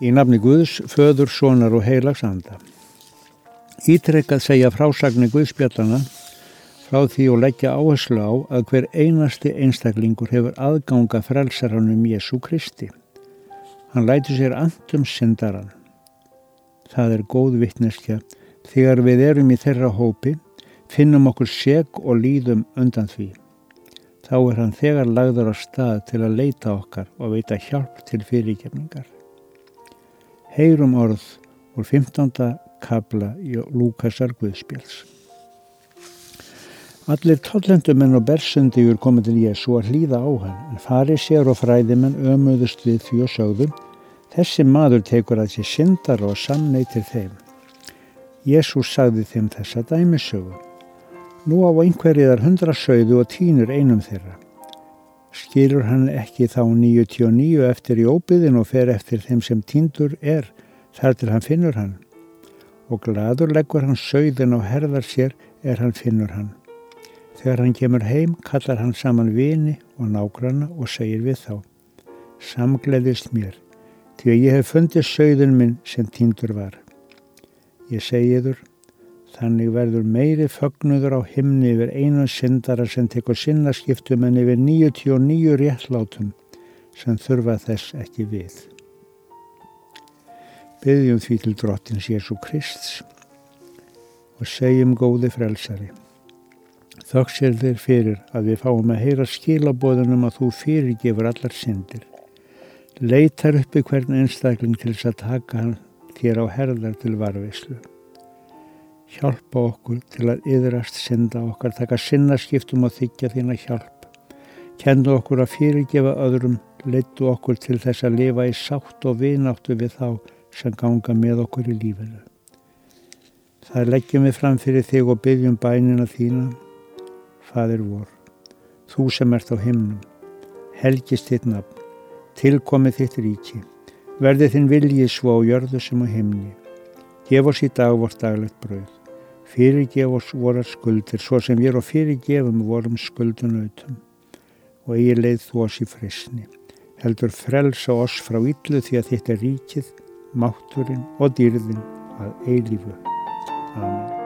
Í nafni Guðs, föður, sonar og heilags anda. Ítrekkað segja frásagni Guðspjallana frá því og leggja áherslu á að hver einasti einstaklingur hefur aðganga frelsaranum Jésu Kristi. Hann læti sér andum syndaran. Það er góð vittneskja þegar við erum í þeirra hópi, finnum okkur seg og líðum undan því. Þá er hann þegar lagður á stað til að leita okkar og veita hjálp til fyrirkefningar. Heyrum orð úr 15. kabla í Lúkasar Guðspjáls. Allir tóllendumenn og bersundiður komið til Jésu að hlýða á hann, en farið sér og fræðimenn ömuðust við því og sögðum, þessi maður tekur að sér syndar og samneitir þeim. Jésu sagði þeim þessa dæmisögu. Nú á einhverjiðar hundra sögðu og tínur einum þeirra. Skilur hann ekki þá 99 eftir í óbyðin og fer eftir þeim sem tindur er þar til hann finnur hann. Og gladur leggur hann sögðin og herðar sér er hann finnur hann. Þegar hann kemur heim kallar hann saman vini og nágranna og segir við þá. Samgleðist mér, því að ég hef fundið sögðin minn sem tindur var. Ég segiður, Þannig verður meiri fögnuður á himni yfir einu syndara sem tekur sinnaskiptum en yfir 99 réttlátum sem þurfa þess ekki við. Byggjum því til drottins Jésu Krist og segjum góði frelsari. Þökksir þér fyrir að við fáum að heyra skilabóðunum að þú fyrirgefur allar syndir. Leitar uppi hvern einstakling til þess að taka hann þér á herðar til varveislu hjálpa okkur til að yðrast synda okkar, taka sinnaskiptum og þykja þína hjálp. Kennu okkur að fyrirgefa öðrum, leittu okkur til þess að lifa í sátt og vináttu við þá sem ganga með okkur í lífinu. Það leggjum við fram fyrir þig og byggjum bænina þína, Fadir vor, þú sem ert á himnum, helgist þitt nafn, tilkomið þitt ríki, verði þinn viljið svo á jörðu sem á himni. Gef oss í dag vort daglegt brauð fyrirgef oss vorar skuldir svo sem við og fyrirgefum vorum skuldunautum og eigi leið þú oss í frisni heldur frelsa oss frá yllu því að þetta er ríkið, mátturinn og dýrðin að eilífu. Amen.